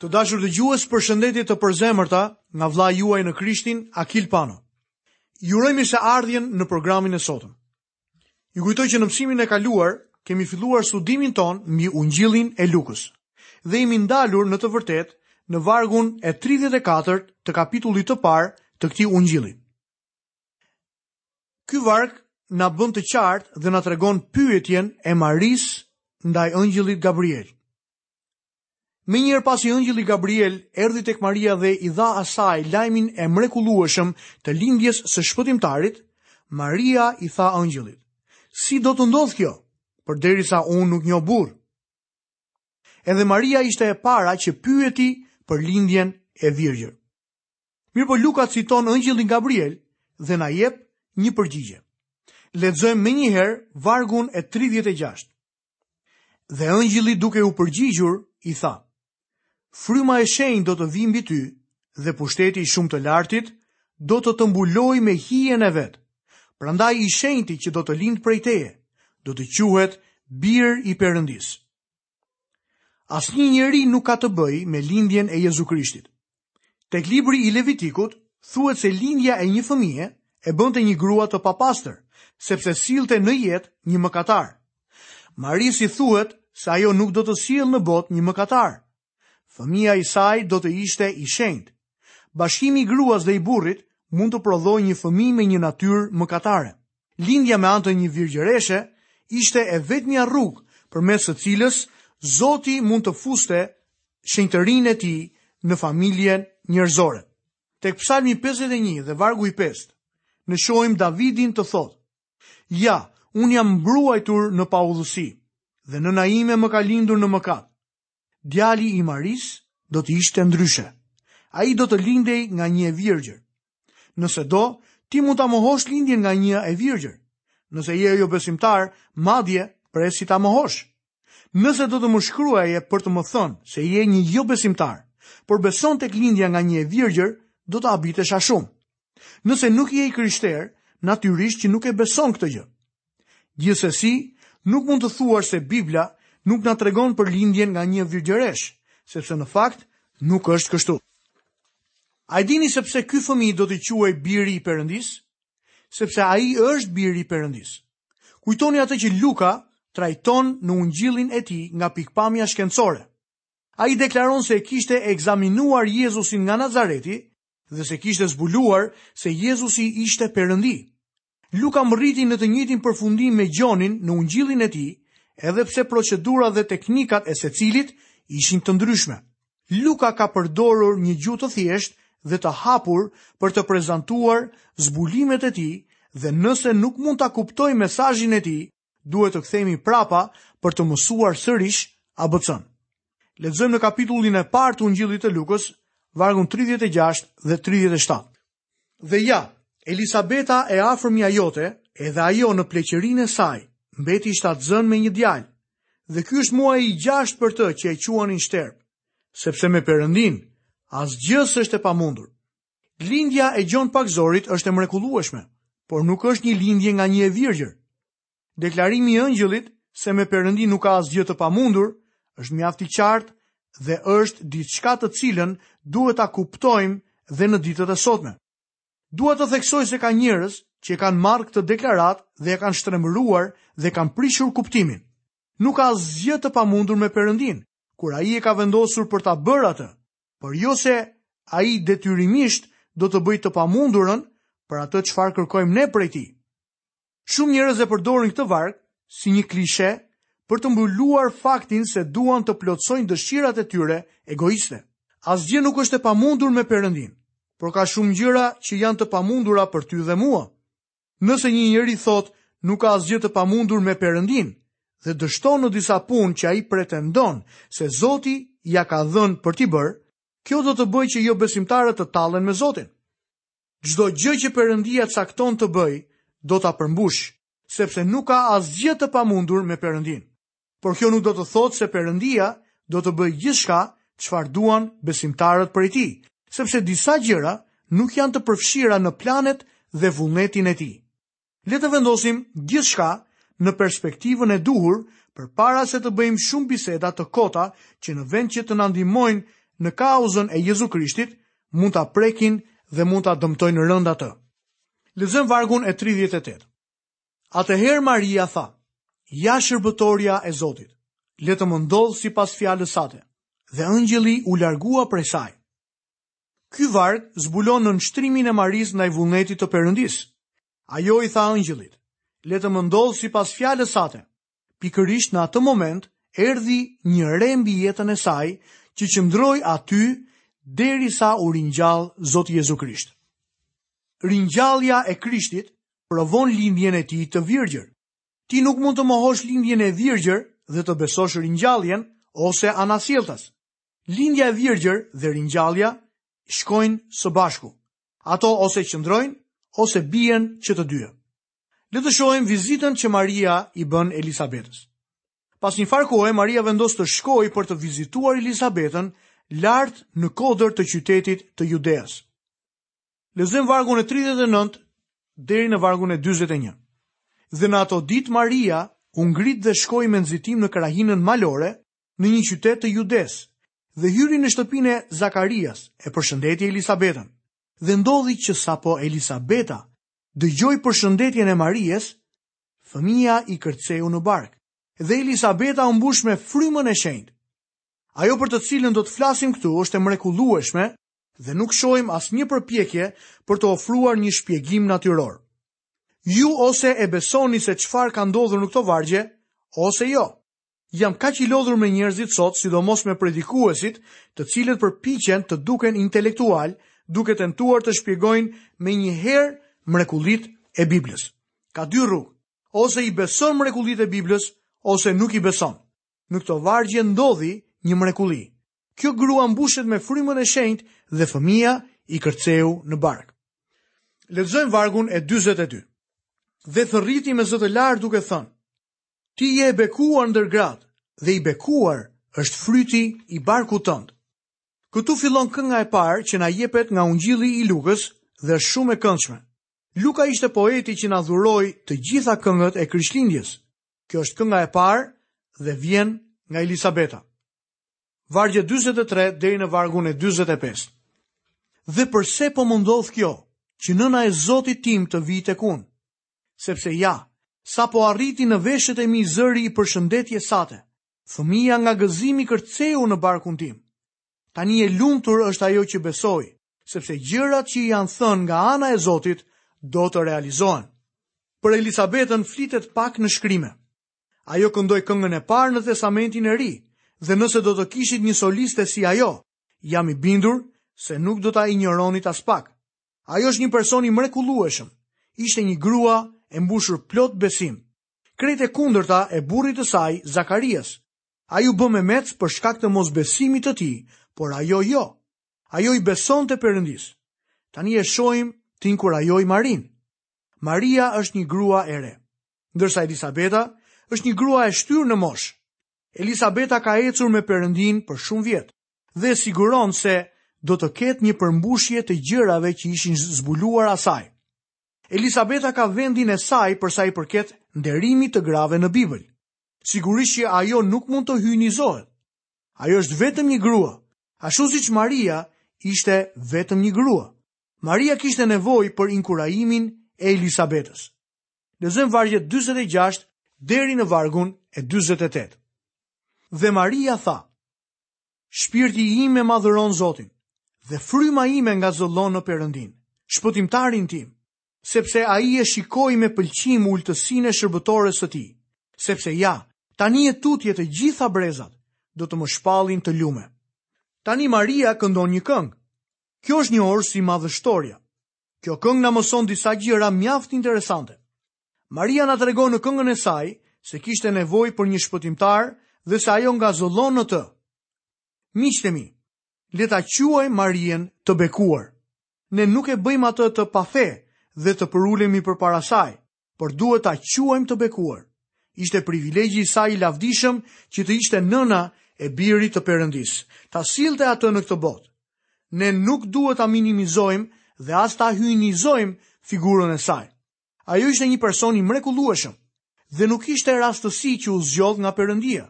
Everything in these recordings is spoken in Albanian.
Të dashur dëgjues, përshëndetje të përzemërta nga vëllai juaj në Krishtin, Akil Pano. Ju uroj mirëseardhjen në programin e sotëm. Ju kujtoj që në mësimin e kaluar kemi filluar studimin tonë mbi Ungjillin e Lukës dhe jemi ndalur në të vërtetë në vargun e 34 të kapitullit të parë të këtij Ungjilli. Ky varg na bën të qartë dhe na tregon pyetjen e Marisë ndaj engjëllit Gabriel. Menjëherë pasi engjëlli Gabriel erdhi tek Maria dhe i dha asaj lajmin e mrekullueshëm të lindjes së shpëtimtarit, Maria i tha engjëllit, si do të ndodhë kjo, përderisa unë nuk njoh burrë. Edhe Maria ishte e para që pyeti për lindjen e virgjër. Mirëpo Luka citon engjëllin Gabriel dhe na jep një përgjigje. Lexojmë menjëherë vargun e 36. Dhe engjëlli duke u përgjigjur, i tha, Fryma e shenjtë do të vijë mbi ty, dhe pushteti i shumë të lartit do të të mbulojë me hijen e vet. Prandaj i shenjti që do të lindë prej teje, do të quhet bir i Perëndisë. Asnjë njeri nuk ka të bëjë me lindjen e Jezu Krishtit. Tek libri i Levitikut thuhet se lindja e një fëmije e bënte një grua të papastër, sepse sillte në jetë një mëkatar. Marisë i thuhet se ajo nuk do të sjellë në botë një mëkatar. Fëmija i saj do të ishte i shenjtë. Bashkimi i gruas dhe i burrit mund të prodhojë një fëmijë me një natyrë mëkatare. Lindja me anë të një virgjëreshe ishte e vetmja rrugë përmes së cilës Zoti mund të fuste shenjtërinë e tij në familjen njerëzore. Tek Psalmi 51 dhe vargu i 5, ne shohim Davidin të thotë: Ja, unë jam mbruajtur në paudhësi dhe nëna ime më ka lindur në mëkat. Djali i Marisë do të ishte ndryshe. Ai do të lindej nga një e virgjër. Nëse do, ti mund ta mohosh lindjen nga një e virgjër. Nëse je jobesimtar, madje, pres ta mohosh. Nëse do të më shkruaje për të më thënë se je një jobesimtar, por beson tek lindja nga një e virgjër, do të habitesha shumë. Nëse nuk je i krishterë, natyrisht që nuk e beson këtë gjë. Gjithsesi, nuk mund të thuash se Bibla nuk na tregon për lindjen nga një virgjëreshë, sepse në fakt nuk është kështu. A e dini se pse ky fëmijë do të quhej biri i Perëndisë? Sepse ai është biri i Perëndisë. Kujtoni atë që Luka trajton në ungjillin e tij nga pikëpamja shkencore. Ai deklaron se e kishte ekzaminuar Jezusin nga Nazareti dhe se kishte zbuluar se Jezusi ishte Perëndi. Luka mbërriti në të njëjtin përfundim me Gjonin në Ungjillin e tij, edhe pse procedurat dhe teknikat e secilit ishin të ndryshme. Luka ka përdorur një gjuhë të thjeshtë dhe të hapur për të prezantuar zbulimet e tij dhe nëse nuk mund ta kuptojë mesazhin e tij, duhet të kthehemi prapa për të mësuar sërish ABC-n. Lexojmë në kapitullin e parë të Ungjillit të Lukës, vargun 36 dhe 37. Dhe ja, Elisabeta e afërmja jote, edhe ajo në pleqërinë e saj, mbeti shtatzënë me një djalë. Dhe ky është muaji i gjashtë për të që e quanin shterpë, sepse me Perëndinë asgjë s'është e pamundur. Lindja e Gjon Pagëzorit është e mrekullueshme, por nuk është një lindje nga një e virgjër. Deklarimi i engjëllit se me Perëndinë nuk ka asgjë të pamundur është mjaft i qartë dhe është diçka të cilën duhet ta kuptojmë dhe në ditët e sotme. Dua të theksoj se ka njerëz që e kanë marrë këtë deklaratë dhe e kanë shtrembëruar dhe kanë prishur kuptimin. Nuk ka asgjë të pamundur me Perëndinë, kur ai e ka vendosur për ta bërë atë. por jo se ai detyrimisht do të bëjë të pamundurën për atë çfarë kërkojmë ne prej tij. Shumë njerëz e përdorin këtë varg si një klishe për të mbuluar faktin se duan të plotësojnë dëshirat e tyre egoiste. Asgjë nuk është e pamundur me Perëndinë, por ka shumë gjëra që janë të pamundura për ty dhe mua. Nëse një njeri thotë nuk ka asgjë të pamundur me Perëndinë dhe dështon në disa punë që ai pretendon se Zoti ia ka dhënë për t'i bërë, kjo do të bëjë që jobesimtarët të tallen me Zotin. Çdo gjë që Perëndia cakton të bëjë, do ta përmbushë, sepse nuk ka asgjë të pamundur me Perëndin. Por kjo nuk do të thotë se Perëndia do të bëjë gjithçka çfarë duan besimtarët prej tij, sepse disa gjëra nuk janë të përfshira në planet dhe vullnetin e tij. Le të vendosim gjithçka në perspektivën e duhur përpara se të bëjmë shumë biseda të kota që në vend që të na ndihmojnë në kauzën e Jezu Krishtit, mund ta prekin dhe mund ta dëmtojnë rëndë atë. Lexojmë vargun e 38. Atëherë Maria tha, ja shërbëtorja e Zotit, le të më ndodhë sipas fjalës sate, dhe engjëlli u largua prej saj. Ky varg zbulon nënshtrimin e Marisë ndaj vullnetit të Perëndisë. Ajo i tha engjëllit, le të më ndodhë sipas fjalës sate, Pikërisht në atë moment erdhi një re mbi jetën e saj që qëndroi aty derisa u ringjall Zoti Jezu Krisht. Ringjallja e Krishtit provon lindjen e tij të virgjër. Ti nuk mund të mohosh lindjen e virgjër dhe të besosh ringjalljen ose anasjelltas. Lindja e virgjër dhe ringjallja shkojnë së bashku. Ato ose qëndrojnë ose bien që të dyja. Le të shohim vizitën që Maria i bën Elisabetës. Pas një farë kohe, Maria vendos të shkojë për të vizituar Elisabetën lart në kodër të qytetit të Judeas. Lexojmë vargun e 39 deri në vargun e 41. Dhe në ato ditë Maria u ngrit dhe shkoi me nxitim në krahinën malore në një qytet të Judesë dhe hyri në shtëpinë e Zakarias e përshëndeti Elisabetën. Dhe ndodhi që sapo Elisabeta dëgjoi përshëndetjen e Maries, fëmija i kërceu në bark dhe Elisabeta u mbush me frymën e shenjtë. Ajo për të cilën do të flasim këtu është e mrekullueshme dhe nuk shohim asnjë përpjekje për të ofruar një shpjegim natyror. Ju ose e besoni se çfarë ka ndodhur në këto vargje, ose jo. Jam kaq i lodhur me njerëzit sot, sidomos me predikuesit, të cilët përpiqen të duken intelektualë, duke tentuar të shpjegojnë menjëherë mrekullitë e Biblës. Ka dy rrugë, ose i beson mrekullitë e Biblës, ose nuk i beson. Në këto vargje ndodhi një mrekulli. Kjo grua mbushet me frymën e shenjtë dhe fëmija i kërceu në bark. Lexojmë vargun e 42. Dhe thërriti me zë të lartë duke thënë: Ti je e bekuar ndër gratë dhe i bekuar është fryti i barkut tënd. Këtu fillon kënga e parë që na jepet nga Ungjilli i Lukës dhe është shumë e këndshme. Luka ishte poeti që na dhuroi të gjitha këngët e Krishtlindjes. Kjo është kënga e parë dhe vjen nga Elisabeta. Vargu 43 deri në vargun e 45. Dhe përse po më ndodh kjo, që nëna e Zotit tim të vijë tek unë? Sepse ja, sapo arriti në veshët e mi zëri i përshëndetjes sate, fëmija nga gëzimi kërceu në barkun tim. Tani e lumtur është ajo që besoi, sepse gjërat që i janë thënë nga ana e Zotit do të realizohen. Për Elisabetën flitet pak në shkrime. Ajo këndoi këngën e parë në Testamentin e Ri, dhe nëse do të kishit një soliste si ajo, jam i bindur se nuk do ta injoronit aspak. Ajo është një person i mrekullueshëm. Ishte një grua e mbushur plot besim. Krejt e kundërta e burrit të saj, Zakarias. Ai u bë memec për shkak të mosbesimit të tij, por ajo jo. Ajo i besonte Perëndisë. Tani e shohim të inkurajojë Marinë. Maria është një grua e re. Ndërsa Elisabeta është një grua e shtyrë në moshë. Elisabeta ka ecur me Perëndinë për shumë vjet. dhe e siguron se do të ketë një përmbushje të gjërave që ishin zbuluar asaj. Elisabeta ka vendin e saj për sa i përket nderimit të grave në Bibël. Sigurisht që ajo nuk mund të hyjnizohet. Ajo është vetëm një grua, ashtu siç Maria ishte vetëm një grua. Maria kishte nevojë për inkurajimin e Elisabetës. Lexojmë vargjet 46 deri në vargun e 48. Dhe Maria tha, Shpirti im e madhëron Zotin, dhe fryma ime ngazëllon në Perëndinë, shpëtimtarin tim, sepse ai e shikoi me pëlqim ultësinë e shërbëtores së tij, sepse ja, tani e tutje të gjitha brezat do të më shpallin të lume. Tani Maria këndon një këngë. Kjo është njohur si madhështorja. Kjo këngë na mëson disa gjëra mjaft interesante. Maria na tregon në këngën e saj se kishte nevojë për një shpëtimtar dhe se ajo ngazëllon në të. Miqtë mi, le ta quajmë Marien të bekuar. Ne nuk e bëjmë atë të pafe dhe të përulemi përpara saj, por duhet ta quajmë të bekuar. Ishte privilegji i saj i lavdishëm që të ishte nëna e birit të Perëndisë, ta sillte atë në këtë botë. Ne nuk duhet ta minimizojmë dhe as ta hyjnizojmë figurën e saj. Ajo ishte një person i mrekullueshëm dhe nuk ishte rastësi që u zgjodh nga Perëndia.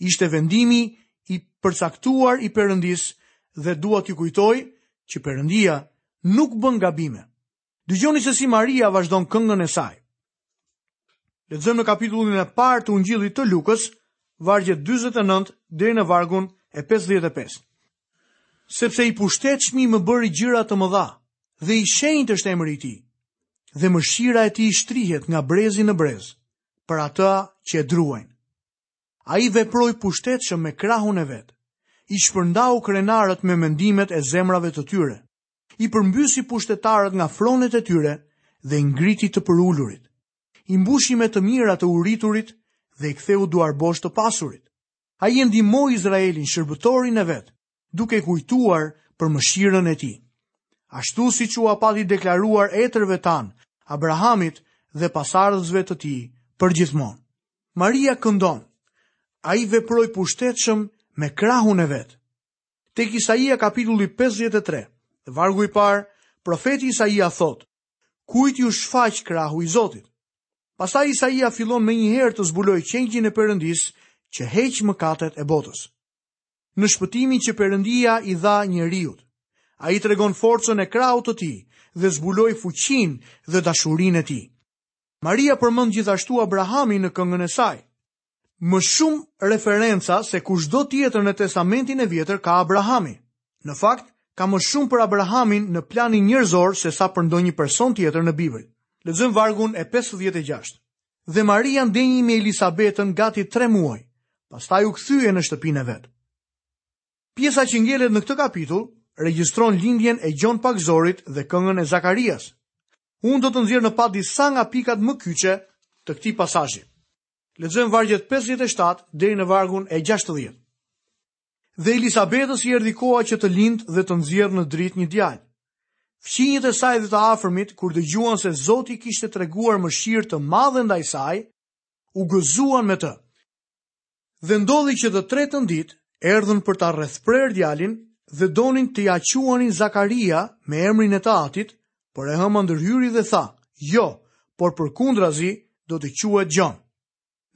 Ishte vendimi i përcaktuar i Perëndisë dhe dua t'ju kujtoj që Perëndia nuk bën gabime. Dëgjoni se si Maria vazhdon këngën e saj. Lexojmë në kapitullin e parë të Ungjillit të Lukës, vargjet 49 deri në vargun e 55. Sepse i pushtetshmi më bëri gjëra të mëdha dhe i shenjtë është emri i tij. Dhe mëshira e tij shtrihet nga brezi në brez për ata që e druajnë. Ai veproi pushtetshëm me krahun e vet. I shpërndau krenarët me mendimet e zemrave të tyre. I përmbysi pushtetarët nga fronet e tyre dhe i ngriti të përulurit. I mbushi me të mira të uriturit dhe i ktheu duarbosh të pasurit. Ai e ndihmoi Izraelin, shërbëtorin e vet, duke u kujtuar për mëshirën e tij. Ashtu siç ua pati deklaruar etërve tanë, Abrahamit dhe pasardhësve të tij përgjithmonë. Maria këndon, Ai veproi pushtetshëm me krahun e vet. Tek Isaia kapitulli 53, vargu i parë, profeti Isaia thotë, kujt iu shfaq krahu i Zotit. Pastaj Isaia fillon menjëherë të zbulojë qengjin e Perëndisë që heq mëkatet e botës. Në shpëtimin që Perëndia i dha njeriut, ai tregon forcën e krahut të tij dhe zbuloi fuqinë dhe dashurinë e tij. Maria përmend gjithashtu Abrahamin në këngën e saj. Më shumë referenca se kushdo tjetër në Testamentin e Vjetër ka Abrahami. Në fakt, ka më shumë për Abrahamin në planin njerëzor se sa për ndonjë person tjetër në Bibël. Lexojmë vargun e 56. Dhe Maria ndenji me Elisabetën gati tre muaj, pastaj u kthye në shtëpinë e vet. Pjesa që ngelet në këtë kapitull regjistron lindjen e Gjon Pagëzorit dhe këngën e Zakarias. Unë do të nxjerr në pah disa nga pikat më kyçe të këtij pasazhi. Lexojmë vargjet pesëdhjetë e shtatë deri në vargun e gjashtëdhjetë. Dhe Elisabetës i erdhi koha që të lindë dhe të nxjerrë në dritë një djalë. Fqinjët e saj dhe të afërmit, kur dëgjuan se Zoti kishte treguar mëshirë të madhe ndaj saj, u gëzuan me të. Dhe ndodhi që të tretën ditë erdhën për ta rrethprerë djalin dhe donin t'ia quanin Zakaria me emrin e të atit, Por e ëma ndërhyri dhe tha, jo, por përkundrazi do të quhet Gjon.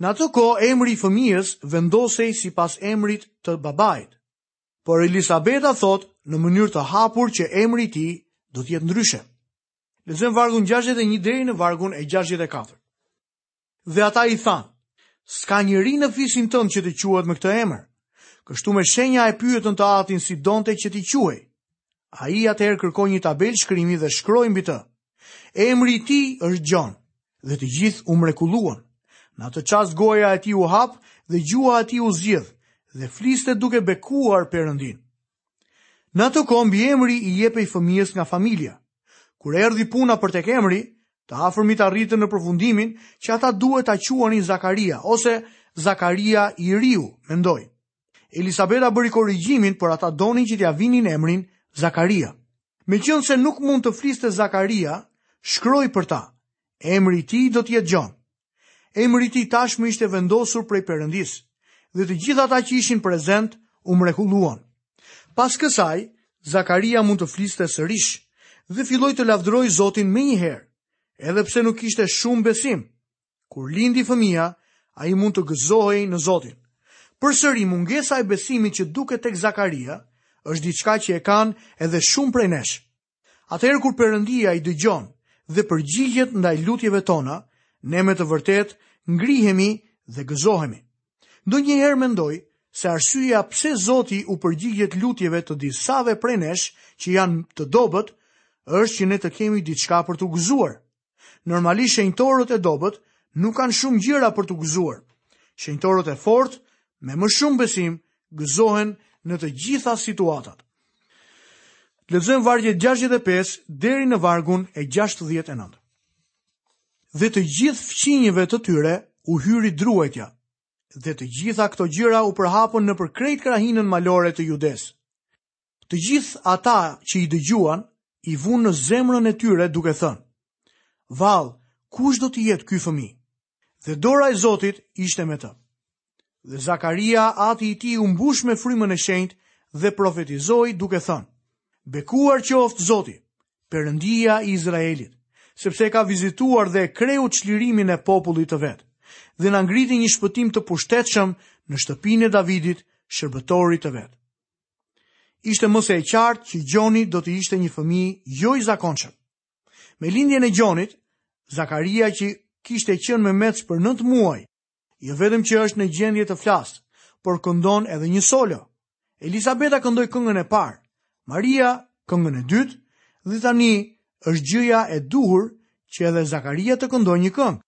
Në atë kohë emri i fëmijës vendosej sipas emrit të babait. Por Elisabeta thotë në mënyrë të hapur që emri i tij do të jetë ndryshe. Lexojmë vargun 61 deri në vargun e 64. Dhe ata i thanë, S'ka njeri në fisin tënd që të quhet me këtë emër. Kështu me shenja e pyetën të atin si donte që t'i quhej. Ai atëherë kërkoi një tabelë shkrimi dhe shkroi mbi të. Emri i tij është Gjon, dhe të gjithë u mrekulluan. Në atë çast goja e tij u hap dhe gjuha e tij u zgjidh, dhe fliste duke bekuar Perëndinë. Në atë kohë mbiemri i jepej fëmijës nga familja. Kur erdhi puna për tek emri, të afërmit arritën në përfundimin që ata duhet ta quanin Zakaria ose Zakaria i riu, mendoj. Elisabeta bëri korrigjimin, por ata donin që t'ia vinin emrin Zakaria. Meqenëse nuk mund të fliste Zakaria, shkroi për ta, emri i tij do të jetë Gjon. Emri i tij tashmë ishte vendosur prej Perëndisë dhe të gjithë ata që ishin prezent u mrekulluan. Pas kësaj, Zakaria mund të fliste sërish dhe filloi të lavdërojë Zotin menjëherë, edhe pse nuk kishte shumë besim. Kur lindi fëmija, ai mund të gëzohej në Zotin. Përsëri, mungesa e besimit që duket tek Zakaria, është diçka që e kanë edhe shumë prej nesh. Atëherë kur Perëndia i dëgjon dhe përgjigjet ndaj lutjeve tona, ne me të vërtetë ngrihemi dhe gëzohemi. Ndonjëherë mendoj se arsyeja pse Zoti u përgjigjet lutjeve të disave prej nesh që janë të dobët është që ne të kemi diçka për t'u gëzuar. Normalisht shenjtorët e dobët nuk kanë shumë gjëra për t'u gëzuar. Shenjtorët e fortë me më shumë besim gëzohen në të gjitha situatat. Lexojmë vargjet 65 deri në vargun e 69. Dhe të gjithë fqinjëve të tyre u hyri druajtja, dhe të gjitha këto gjëra u përhapën nëpër krejt krahinën malore të Judesë. Të gjithë ata që i dëgjuan, i vunë në zemrën e tyre duke thënë, Vallë, kush do të jetë ky fëmijë? Dhe dora e Zotit ishte me të. Dhe Zakaria, ati i tij, u mbush me Frymën e Shenjtë dhe profetizoi duke thënë, Bekuar qoftë Zoti, Perëndia i Izraelit, sepse e ka vizituar dhe e kreu çlirimin e popullit të vet, dhe na ngriti një shpëtim të pushtetshëm në shtëpinë e Davidit, shërbëtorit të vet. Ishte më se e qartë që Gjoni do të ishte një fëmijë jo i zakonshëm. Me lindjen e Gjonit, Zakaria që kishte qenë memec për nëntë muaj, jo vetëm që është në gjendje të flasë, por këndon edhe një solo. Elisabeta këndoi këngën e parë, Maria këngën e dytë, dhe tani është gjëja e duhur që edhe Zakaria të këndojë një këngë.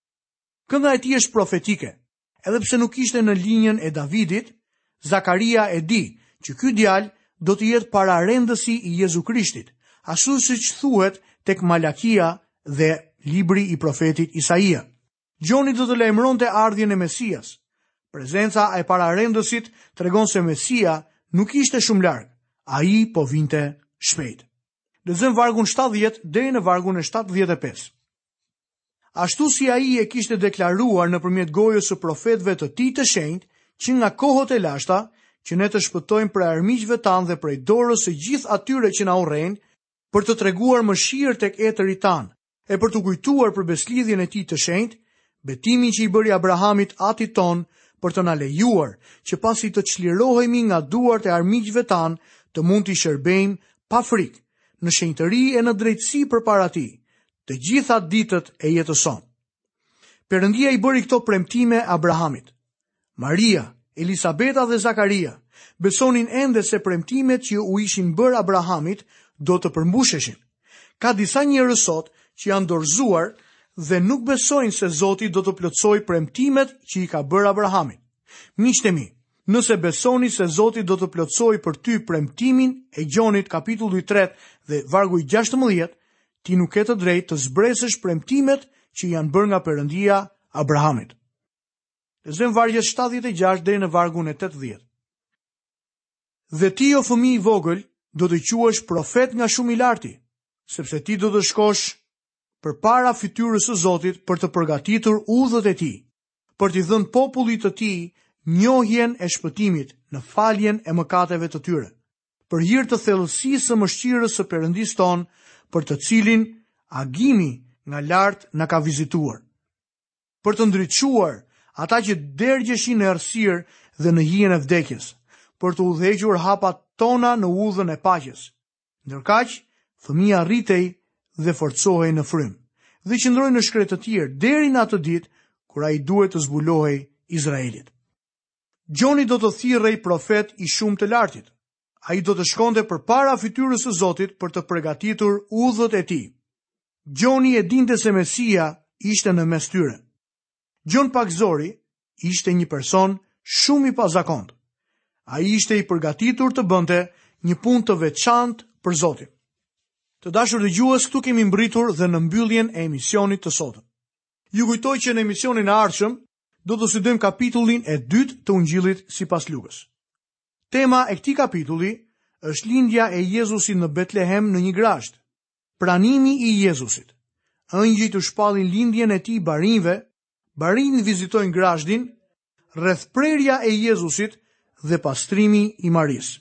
Kënga e tij është profetike. Edhe pse nuk ishte në linjën e Davidit, Zakaria e di që ky djalë do të jetë pararendësi i Jezu Krishtit, ashtu siç thuhet tek Malakia dhe libri i profetit Isaia. Gjoni do të lajmëronte ardhjen e Mesias. Prezenca e pararendësit tregon se Mesia nuk ishte shumë larg, ai po vinte shpejt. Lexojmë vargun 70 deri në vargun e 75. Ashtu si ai e kishte deklaruar nëpërmjet gojës së profetëve të tij të shenjtë, që nga kohët e lashta, që ne të shpëtojmë prej armiqve tanë dhe prej dorës së gjithë atyre që na urrejnë, për të treguar mëshirë tek etërit tanë, e për t'u kujtuar për besëlidhjen e tij të shenjtë, betimin që i bëri Abrahamit atit tonë, për të na lejuar që pasi të çlirohemi nga duart e armiqve tanë, të mund t'i shërbejmë pa frikë, në shenjtëri e në drejtësi përpara tij, të gjitha ditët e jetës sonë. Perëndia i bëri këto premtime Abrahamit. Maria, Elisabeta dhe Zakaria besonin ende se premtimet që u ishin bërë Abrahamit do të përmbusheshin. Ka disa njerëz sot që janë dorëzuar dhe nuk besojnë se Zoti do të plotësojë premtimet që i ka bërë Abrahamit. Miqtë e mi, nëse besoni se Zoti do të plotësojë për ty premtimin e Gjonit kapitulli 3 dhe vargu i 16, ti nuk ke të drejtë të zbresësh premtimet që janë bërë nga Perëndia Abrahamit. Lexojmë vargjet 76 deri në vargun e 80. Dhe ti o fëmijë i vogël do të quhesh profet nga shumë i larti, sepse ti do të shkosh përpara fytyrës së Zotit për të përgatitur udhët e tij, për t'i dhënë popullit të tij njohjen e shpëtimit në faljen e mëkateve të tyre. për hir të thellësisë së mëshirës së Perëndisë tonë, për të cilin agimi nga lart na ka vizituar. Për të ndriçuar ata që dergjeshin në errësirë dhe në hijen e vdekjes, për të udhëhequr hapat tona në udhën e paqes. Ndërkaq, fëmija rritej dhe forcohej në frymë dhe qëndroi në shkretëtirë deri në atë ditë kur ai duhet të zbulohej Izraelit. Gjoni do të thirrej profet i Shumë të Lartit. Ai do të shkonte përpara fytyrës së Zotit për të përgatitur udhët e tij. Gjoni e dinte se Mesia ishte në mes tyre. Gjon Pagëzori ishte një person shumë i pazakontë. Ai ishte i përgatitur të bënte një punë të veçantë për Zotin. Të dashur dëgjues, këtu kemi mbërritur dhe në mbylljen e emisionit të sotëm. Ju kujtoj që në emisionin e ardhshëm, do të studiojmë kapitullin e dytë të Ungjillit sipas Lukës. Tema e këtij kapitulli është lindja e Jezusit në Betlehem në një grazhd. Pranimi i Jezusit. Engjëjt u shpallin lindjen e tij barinjve, barinjtë vizitojnë grazhdin, rrethprerja e Jezusit dhe pastrimi i Marisë.